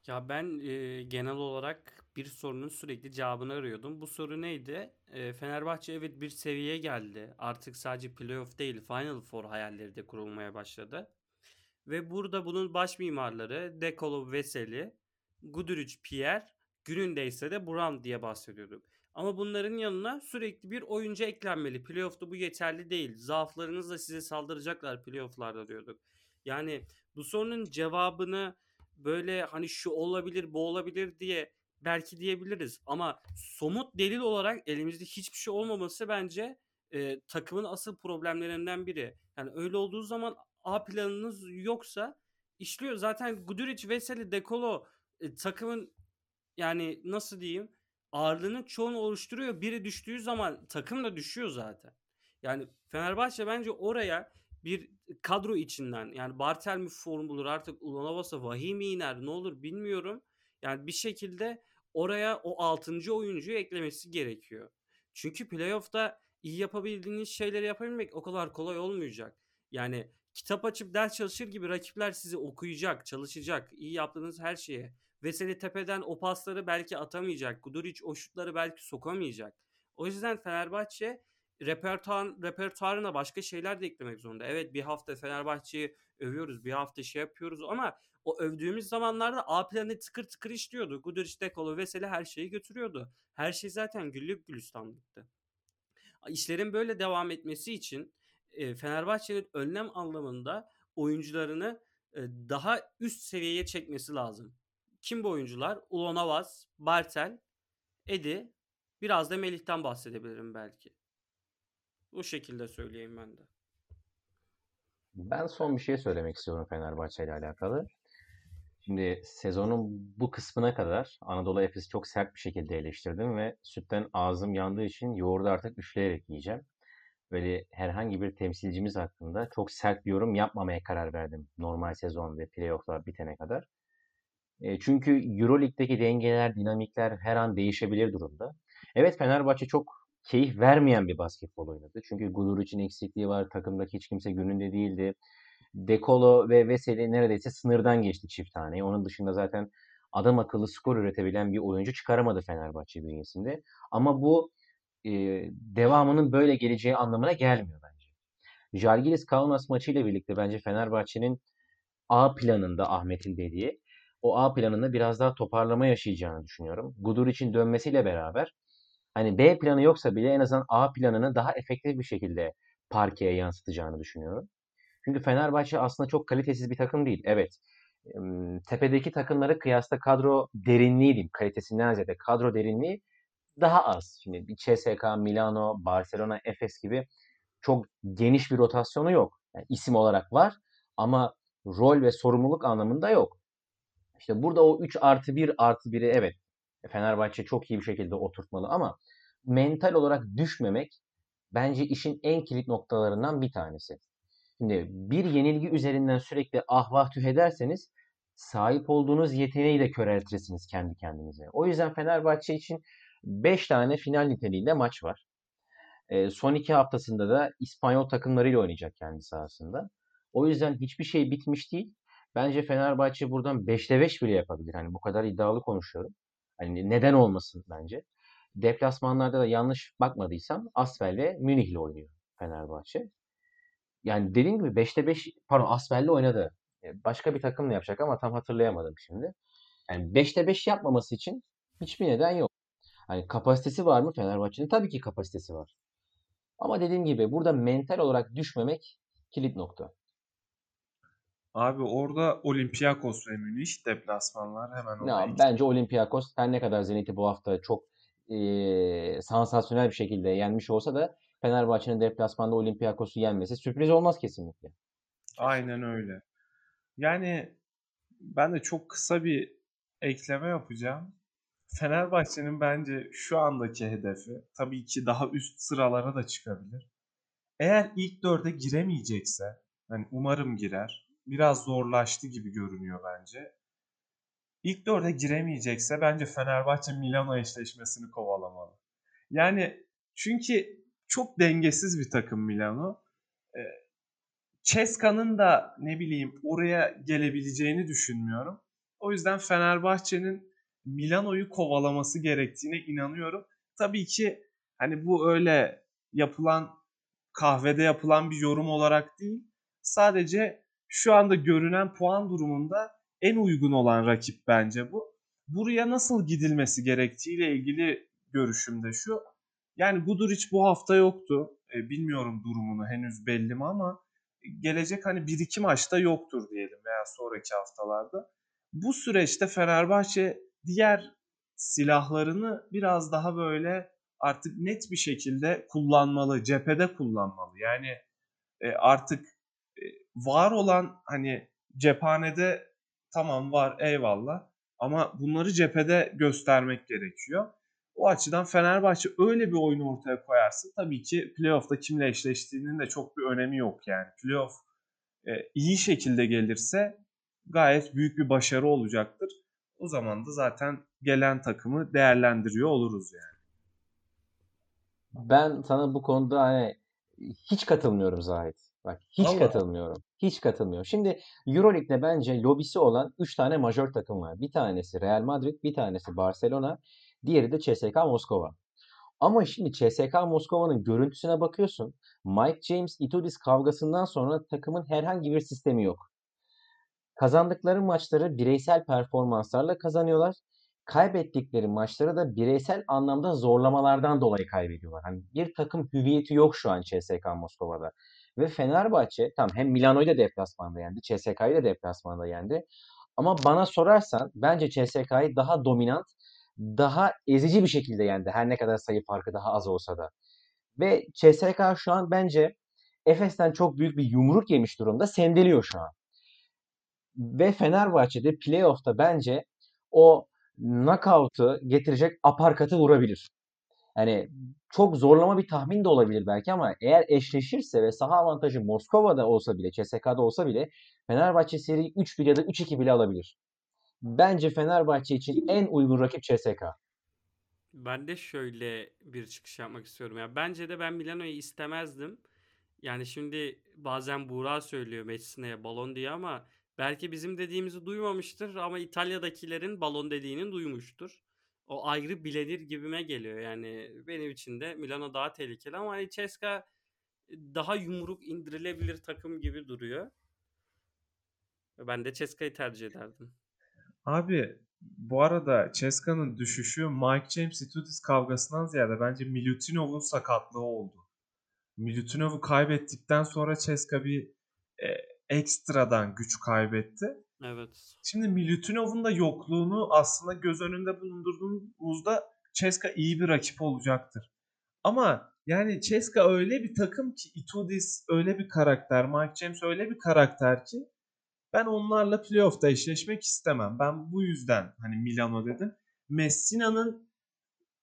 Ya ben e, genel olarak bir sorunun sürekli cevabını arıyordum. Bu soru neydi? E, Fenerbahçe evet bir seviyeye geldi. Artık sadece playoff değil, Final Four hayalleri de kurulmaya başladı. Ve burada bunun baş mimarları Dekolo Veseli, Guduric Pierre, gününde ise de Buran diye bahsediyorduk. Ama bunların yanına sürekli bir oyuncu eklenmeli. Playoff'ta bu yeterli değil. Zaaflarınızla size saldıracaklar playoff'larda diyorduk. Yani bu sorunun cevabını böyle hani şu olabilir bu olabilir diye belki diyebiliriz. Ama somut delil olarak elimizde hiçbir şey olmaması bence e, takımın asıl problemlerinden biri. Yani öyle olduğu zaman A planınız yoksa işliyor. Zaten Guduric, Veseli, Dekolo e, takımın yani nasıl diyeyim ağırlığının çoğunu oluşturuyor. Biri düştüğü zaman takım da düşüyor zaten. Yani Fenerbahçe bence oraya bir kadro içinden yani Bartel mi form bulur artık Ulanovas'a vahiy mi iner ne olur bilmiyorum. Yani bir şekilde oraya o 6. oyuncuyu eklemesi gerekiyor. Çünkü playoff'ta iyi yapabildiğiniz şeyleri yapabilmek o kadar kolay olmayacak. Yani kitap açıp ders çalışır gibi rakipler sizi okuyacak, çalışacak, iyi yaptığınız her şeye. Veseli tepeden o pasları belki atamayacak. Guduric o şutları belki sokamayacak. O yüzden Fenerbahçe repertuar, repertuarına başka şeyler de eklemek zorunda. Evet bir hafta Fenerbahçe'yi övüyoruz, bir hafta şey yapıyoruz ama o övdüğümüz zamanlarda A planı tıkır tıkır işliyordu. Guduric, Dekolo, Veseli her şeyi götürüyordu. Her şey zaten güllük gülistanlıktı. İşlerin böyle devam etmesi için e, Fenerbahçe'nin önlem anlamında oyuncularını e, daha üst seviyeye çekmesi lazım. Kim bu oyuncular? Ulonavas, Bartel, Edi, biraz da Melih'ten bahsedebilirim belki. Bu şekilde söyleyeyim ben de. Ben son bir şey söylemek istiyorum Fenerbahçe ile alakalı. Şimdi sezonun bu kısmına kadar Anadolu Efes'i çok sert bir şekilde eleştirdim ve sütten ağzım yandığı için yoğurdu artık üfleyerek yiyeceğim. Böyle herhangi bir temsilcimiz hakkında çok sert bir yorum yapmamaya karar verdim normal sezon ve playofflar bitene kadar. E, çünkü Euroleague'deki dengeler, dinamikler her an değişebilir durumda. Evet Fenerbahçe çok keyif vermeyen bir basketbol oynadı. Çünkü Guduric'in eksikliği var. Takımdaki hiç kimse gününde değildi. Dekolo ve Veseli neredeyse sınırdan geçti çift taneyi. Onun dışında zaten adam akıllı skor üretebilen bir oyuncu çıkaramadı Fenerbahçe bünyesinde. Ama bu e, devamının böyle geleceği anlamına gelmiyor bence. Jalgiris Kaunas maçıyla birlikte bence Fenerbahçe'nin A planında Ahmet'in dediği o A planında biraz daha toparlama yaşayacağını düşünüyorum. Gudur için dönmesiyle beraber hani B planı yoksa bile en azından A planını daha efektif bir şekilde parkeye yansıtacağını düşünüyorum. Çünkü Fenerbahçe aslında çok kalitesiz bir takım değil. Evet. Tepedeki takımlara kıyasla kadro derinliği diyeyim. Kalitesinden ziyade kadro derinliği daha az. Şimdi bir CSK, Milano, Barcelona, Efes gibi çok geniş bir rotasyonu yok. Yani isim olarak var ama rol ve sorumluluk anlamında yok. İşte burada o 3 artı 1 artı 1'i evet Fenerbahçe çok iyi bir şekilde oturtmalı ama mental olarak düşmemek bence işin en kilit noktalarından bir tanesi. Şimdi bir yenilgi üzerinden sürekli ah vah tüh ederseniz sahip olduğunuz yeteneği de köreltirsiniz kendi kendinize. O yüzden Fenerbahçe için 5 tane final niteliğinde maç var. E, son iki haftasında da İspanyol takımlarıyla oynayacak kendi sahasında. O yüzden hiçbir şey bitmiş değil. Bence Fenerbahçe buradan 5'te 5 bile yapabilir. Hani bu kadar iddialı konuşuyorum. Hani neden olmasın bence. Deplasmanlarda da yanlış bakmadıysam Asvel ve Münih'le oynuyor Fenerbahçe. Yani dediğim gibi 5'te 5 pardon Asvel'le oynadı. Başka bir takımla yapacak ama tam hatırlayamadım şimdi. Yani 5'te 5 yapmaması için hiçbir neden yok. Hani kapasitesi var mı Fenerbahçe'nin? Tabii ki kapasitesi var. Ama dediğim gibi burada mental olarak düşmemek kilit nokta. Abi orada Olympiakos ve Münih deplasmanlar hemen ya. Bence Olympiakos her ne kadar Zenit'i bu hafta çok e, sansasyonel bir şekilde yenmiş olsa da Fenerbahçe'nin deplasmanda Olympiakos'u yenmesi sürpriz olmaz kesinlikle. Aynen öyle. Yani ben de çok kısa bir ekleme yapacağım. Fenerbahçe'nin bence şu andaki hedefi tabii ki daha üst sıralara da çıkabilir. Eğer ilk dörde giremeyecekse, hani umarım girer biraz zorlaştı gibi görünüyor bence. İlk dörde giremeyecekse bence Fenerbahçe Milano eşleşmesini kovalamalı. Yani çünkü çok dengesiz bir takım Milano. Ee, Ceska'nın da ne bileyim oraya gelebileceğini düşünmüyorum. O yüzden Fenerbahçe'nin Milano'yu kovalaması gerektiğine inanıyorum. Tabii ki hani bu öyle yapılan kahvede yapılan bir yorum olarak değil. Sadece şu anda görünen puan durumunda en uygun olan rakip bence bu. Buraya nasıl gidilmesi gerektiğiyle ilgili görüşüm de şu. Yani Guduric bu hafta yoktu. E, bilmiyorum durumunu henüz belli mi ama gelecek hani bir iki maçta yoktur diyelim veya sonraki haftalarda. Bu süreçte Fenerbahçe diğer silahlarını biraz daha böyle artık net bir şekilde kullanmalı, cephede kullanmalı. Yani e, artık e, var olan hani cephanede tamam var eyvallah ama bunları cephede göstermek gerekiyor. O açıdan Fenerbahçe öyle bir oyun ortaya koyarsa tabii ki playoff'ta kimle eşleştiğinin de çok bir önemi yok yani. Playoff e, iyi şekilde gelirse gayet büyük bir başarı olacaktır. O zaman da zaten gelen takımı değerlendiriyor oluruz yani. Ben sana bu konuda hani hiç katılmıyorum Zahit. Bak hiç Allah. katılmıyorum. Hiç katılmıyorum. Şimdi Euroleague'de bence lobisi olan 3 tane majör takım var. Bir tanesi Real Madrid, bir tanesi Barcelona, diğeri de CSKA Moskova. Ama şimdi CSKA Moskova'nın görüntüsüne bakıyorsun. Mike James Itudis kavgasından sonra takımın herhangi bir sistemi yok. Kazandıkları maçları bireysel performanslarla kazanıyorlar. Kaybettikleri maçları da bireysel anlamda zorlamalardan dolayı kaybediyorlar. Hani bir takım hüviyeti yok şu an CSKA Moskova'da. Ve Fenerbahçe tam hem Milano'yu da deplasmanda yendi, CSK'yı da deplasmanda yendi. Ama bana sorarsan bence CSK'yı daha dominant, daha ezici bir şekilde yendi. Her ne kadar sayı farkı daha az olsa da. Ve CSK şu an bence Efes'ten çok büyük bir yumruk yemiş durumda. Sendeliyor şu an. Ve Fenerbahçe'de playoff'ta bence o knockout'u getirecek aparkatı vurabilir. Yani çok zorlama bir tahmin de olabilir belki ama eğer eşleşirse ve saha avantajı Moskova'da olsa bile, CSK'da olsa bile Fenerbahçe seriyi 3-1 ya da 3-2 bile alabilir. Bence Fenerbahçe için en uygun rakip CSK. Ben de şöyle bir çıkış yapmak istiyorum. Ya bence de ben Milano'yu istemezdim. Yani şimdi bazen Buğra söylüyor Messi'ne balon diye ama belki bizim dediğimizi duymamıştır ama İtalya'dakilerin balon dediğini duymuştur. O ayrı bilenir gibime geliyor. Yani benim için de Milano daha tehlikeli ama hani Ceska daha yumruk indirilebilir takım gibi duruyor. Ben de Ceska'yı tercih ederdim. Abi bu arada Ceska'nın düşüşü Mike James Itudis kavgasından ziyade bence Milutinov'un sakatlığı oldu. Milutinov'u kaybettikten sonra Ceska bir e, ekstradan güç kaybetti. Evet. Şimdi Milutinov'un da yokluğunu aslında göz önünde bulundurduğumuzda Ceska iyi bir rakip olacaktır. Ama yani Ceska öyle bir takım ki Itudis öyle bir karakter, Mike James öyle bir karakter ki ben onlarla playoff'ta eşleşmek istemem. Ben bu yüzden hani Milano dedim. Messina'nın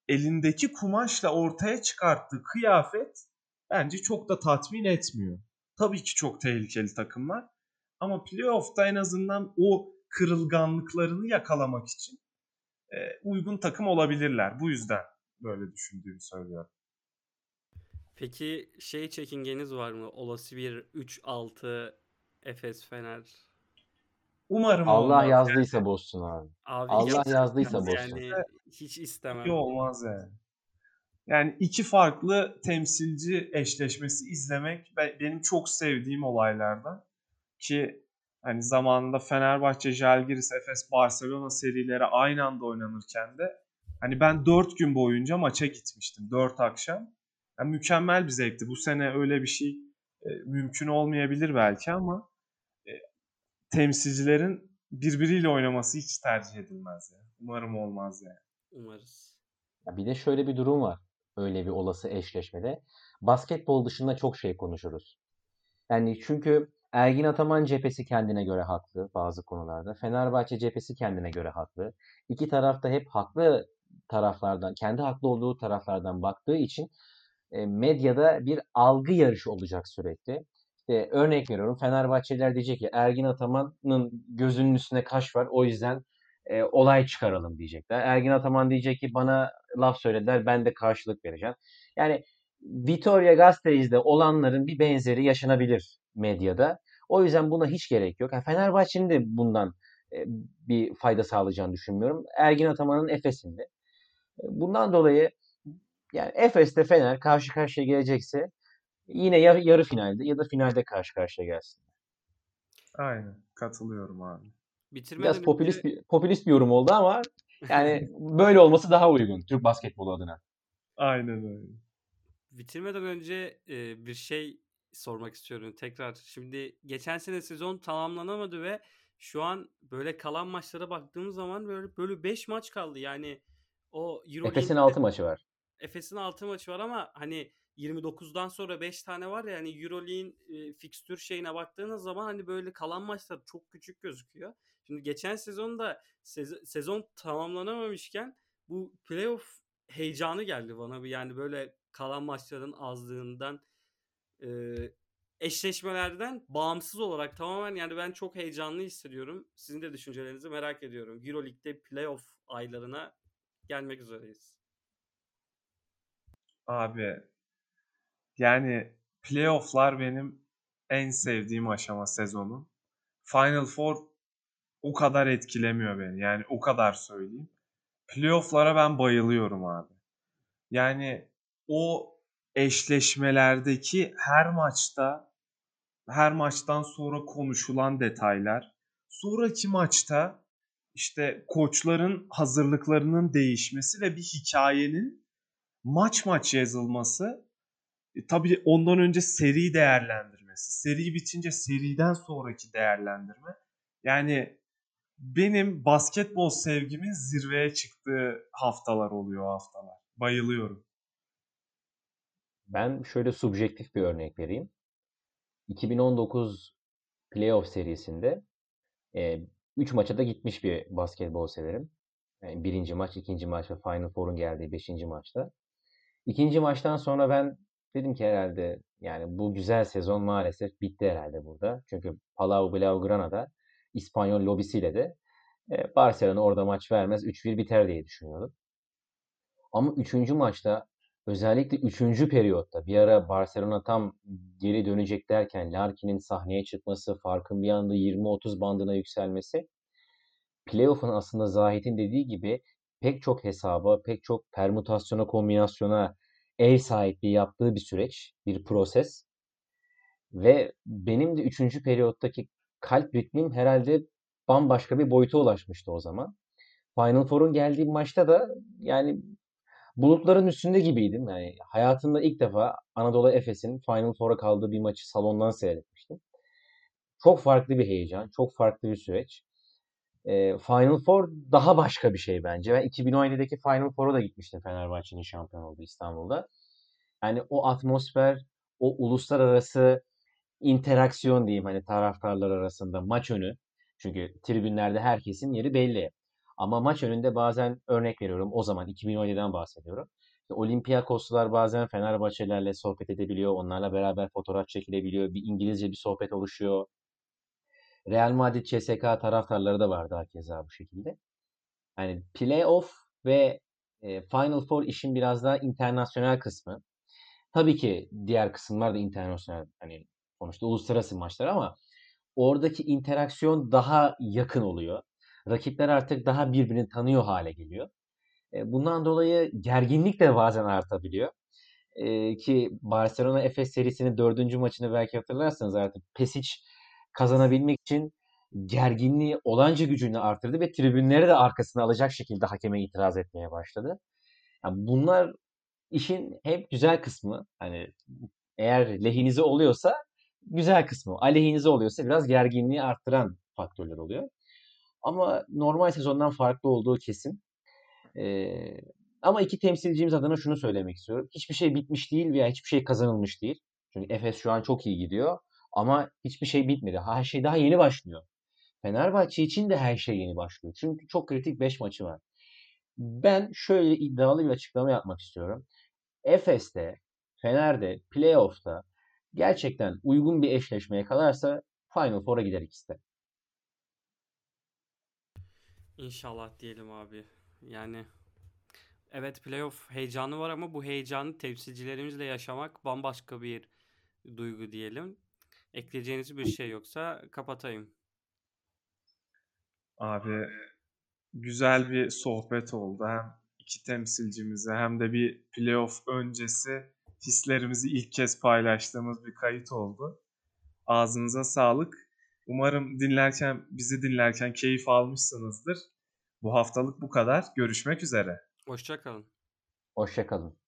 elindeki kumaşla ortaya çıkarttığı kıyafet bence çok da tatmin etmiyor. Tabii ki çok tehlikeli takımlar. Ama playoff'ta en azından o kırılganlıklarını yakalamak için e, uygun takım olabilirler. Bu yüzden böyle düşündüğümü söylüyorum. Peki şey çekingeniz var mı? Olası bir 3-6 Efes Fener. Umarım Allah olmaz. yazdıysa bozsun abi. Abi Allah hiç yazdıysa bozsun. Yani hiç istemem. İyi olmaz yani. Yani iki farklı temsilci eşleşmesi izlemek be- benim çok sevdiğim olaylardan. Ki hani zamanında Fenerbahçe, Žalgiris, Efes, Barcelona serileri aynı anda oynanırken de hani ben 4 gün boyunca maça gitmiştim. 4 akşam. Yani mükemmel bir zevkti. Bu sene öyle bir şey e, mümkün olmayabilir belki ama e, temsilcilerin birbiriyle oynaması hiç tercih edilmez yani. Umarım olmaz yani. Umarız. Ya bir de şöyle bir durum var. Öyle bir olası eşleşmede. Basketbol dışında çok şey konuşuruz. Yani çünkü Ergin Ataman cephesi kendine göre haklı bazı konularda. Fenerbahçe cephesi kendine göre haklı. İki taraf da hep haklı taraflardan, kendi haklı olduğu taraflardan baktığı için e, medyada bir algı yarışı olacak sürekli. İşte örnek veriyorum Fenerbahçeliler diyecek ki Ergin Ataman'ın gözünün üstüne kaş var o yüzden e, olay çıkaralım diyecekler. Ergin Ataman diyecek ki bana laf söylediler ben de karşılık vereceğim. Yani Vitoria Gasteiz'de olanların bir benzeri yaşanabilir medyada. O yüzden buna hiç gerek yok. Fenerbahçe'nin de bundan bir fayda sağlayacağını düşünmüyorum. Ergin Ataman'ın Efes'inde. Bundan dolayı yani Efes'te Fener karşı karşıya gelecekse yine ya yarı finalde ya da finalde karşı karşıya gelsin. Aynen. Katılıyorum abi. Bitirmeden Biraz popülist önce bir, popülist bir yorum oldu ama (laughs) yani böyle olması daha uygun Türk basketbolu adına. Aynen öyle. bitirmeden önce e, bir şey sormak istiyorum tekrar. Şimdi geçen sene sezon tamamlanamadı ve şu an böyle kalan maçlara baktığımız zaman böyle böyle 5 maç kaldı. Yani o Efes'in EuroLeague'de 6 maçı var. Efes'in 6 maçı var ama hani 29'dan sonra 5 tane var ya hani EuroLeague'in e, fikstür şeyine baktığınız zaman hani böyle kalan maçlar çok küçük gözüküyor. Şimdi geçen sezonda sez- sezon tamamlanamamışken bu playoff heyecanı geldi bana bir yani böyle kalan maçların azlığından e, eşleşmelerden bağımsız olarak tamamen yani ben çok heyecanlı hissediyorum. Sizin de düşüncelerinizi merak ediyorum. EuroLeague'de playoff aylarına gelmek üzereyiz. Abi yani playoff'lar benim en sevdiğim aşama sezonun. Final Four o kadar etkilemiyor beni. Yani o kadar söyleyeyim. Playoff'lara ben bayılıyorum abi. Yani o eşleşmelerdeki her maçta her maçtan sonra konuşulan detaylar. Sonraki maçta işte koçların hazırlıklarının değişmesi ve bir hikayenin maç maç yazılması. E, tabii ondan önce seri değerlendirmesi. Seri bitince seriden sonraki değerlendirme. Yani benim basketbol sevgimin zirveye çıktığı haftalar oluyor haftalar. Bayılıyorum. Ben şöyle subjektif bir örnek vereyim. 2019 playoff serisinde 3 maça da gitmiş bir basketbol severim. Yani birinci maç, ikinci maç ve Final Four'un geldiği beşinci maçta. İkinci maçtan sonra ben dedim ki herhalde yani bu güzel sezon maalesef bitti herhalde burada. Çünkü Palau Blaugrana'da İspanyol lobisiyle de e, Barcelona orada maç vermez 3-1 biter diye düşünüyordum. Ama üçüncü maçta özellikle üçüncü periyotta bir ara Barcelona tam geri dönecek derken Larkin'in sahneye çıkması, farkın bir anda 20-30 bandına yükselmesi playoff'un aslında Zahit'in dediği gibi pek çok hesaba, pek çok permütasyona, kombinasyona ev sahipliği yaptığı bir süreç, bir proses. Ve benim de 3. periyottaki kalp ritmim herhalde bambaşka bir boyuta ulaşmıştı o zaman. Final Four'un geldiği maçta da yani bulutların üstünde gibiydim. Yani hayatımda ilk defa Anadolu Efes'in Final Four'a kaldığı bir maçı salondan seyretmiştim. Çok farklı bir heyecan, çok farklı bir süreç. Final Four daha başka bir şey bence. Ben 2017'deki Final Four'a da gitmiştim Fenerbahçe'nin şampiyon olduğu İstanbul'da. Yani o atmosfer, o uluslararası interaksiyon diyeyim hani taraftarlar arasında maç önü. Çünkü tribünlerde herkesin yeri belli. Ama maç önünde bazen örnek veriyorum o zaman 2017'den bahsediyorum. İşte Olympiakoslar bazen Fenerbahçelerle sohbet edebiliyor. Onlarla beraber fotoğraf çekilebiliyor. Bir İngilizce bir sohbet oluşuyor. Real Madrid CSK taraftarları da vardı hakeza bu şekilde. Yani playoff ve e, Final Four işin biraz daha internasyonel kısmı. Tabii ki diğer kısımlar da internasyonel. Hani sonuçta uluslararası maçlar ama oradaki interaksiyon daha yakın oluyor. Rakipler artık daha birbirini tanıyor hale geliyor. E, bundan dolayı gerginlik de bazen artabiliyor. E, ki Barcelona Efes serisinin dördüncü maçını belki hatırlarsanız artık Pesic kazanabilmek için gerginliği olanca gücünü arttırdı ve tribünleri de arkasına alacak şekilde hakeme itiraz etmeye başladı. Yani bunlar işin hep güzel kısmı. Hani eğer lehinize oluyorsa güzel kısmı. Aleyhinize oluyorsa biraz gerginliği arttıran faktörler oluyor. Ama normal sezondan farklı olduğu kesin. Ee, ama iki temsilcimiz adına şunu söylemek istiyorum. Hiçbir şey bitmiş değil veya hiçbir şey kazanılmış değil. Çünkü Efes şu an çok iyi gidiyor. Ama hiçbir şey bitmedi. Her şey daha yeni başlıyor. Fenerbahçe için de her şey yeni başlıyor. Çünkü çok kritik 5 maçı var. Ben şöyle iddialı bir açıklama yapmak istiyorum. Efes'te, Fener'de, playoff'ta gerçekten uygun bir eşleşmeye kalarsa Final Four'a gider ikisi de. İnşallah diyelim abi. Yani evet playoff heyecanı var ama bu heyecanı temsilcilerimizle yaşamak bambaşka bir duygu diyelim. Ekleyeceğiniz bir şey yoksa kapatayım. Abi güzel bir sohbet oldu. Hem iki temsilcimize hem de bir playoff öncesi hislerimizi ilk kez paylaştığımız bir kayıt oldu. Ağzınıza sağlık. Umarım dinlerken, bizi dinlerken keyif almışsınızdır. Bu haftalık bu kadar. Görüşmek üzere. Hoşça kalın. Hoşça kalın.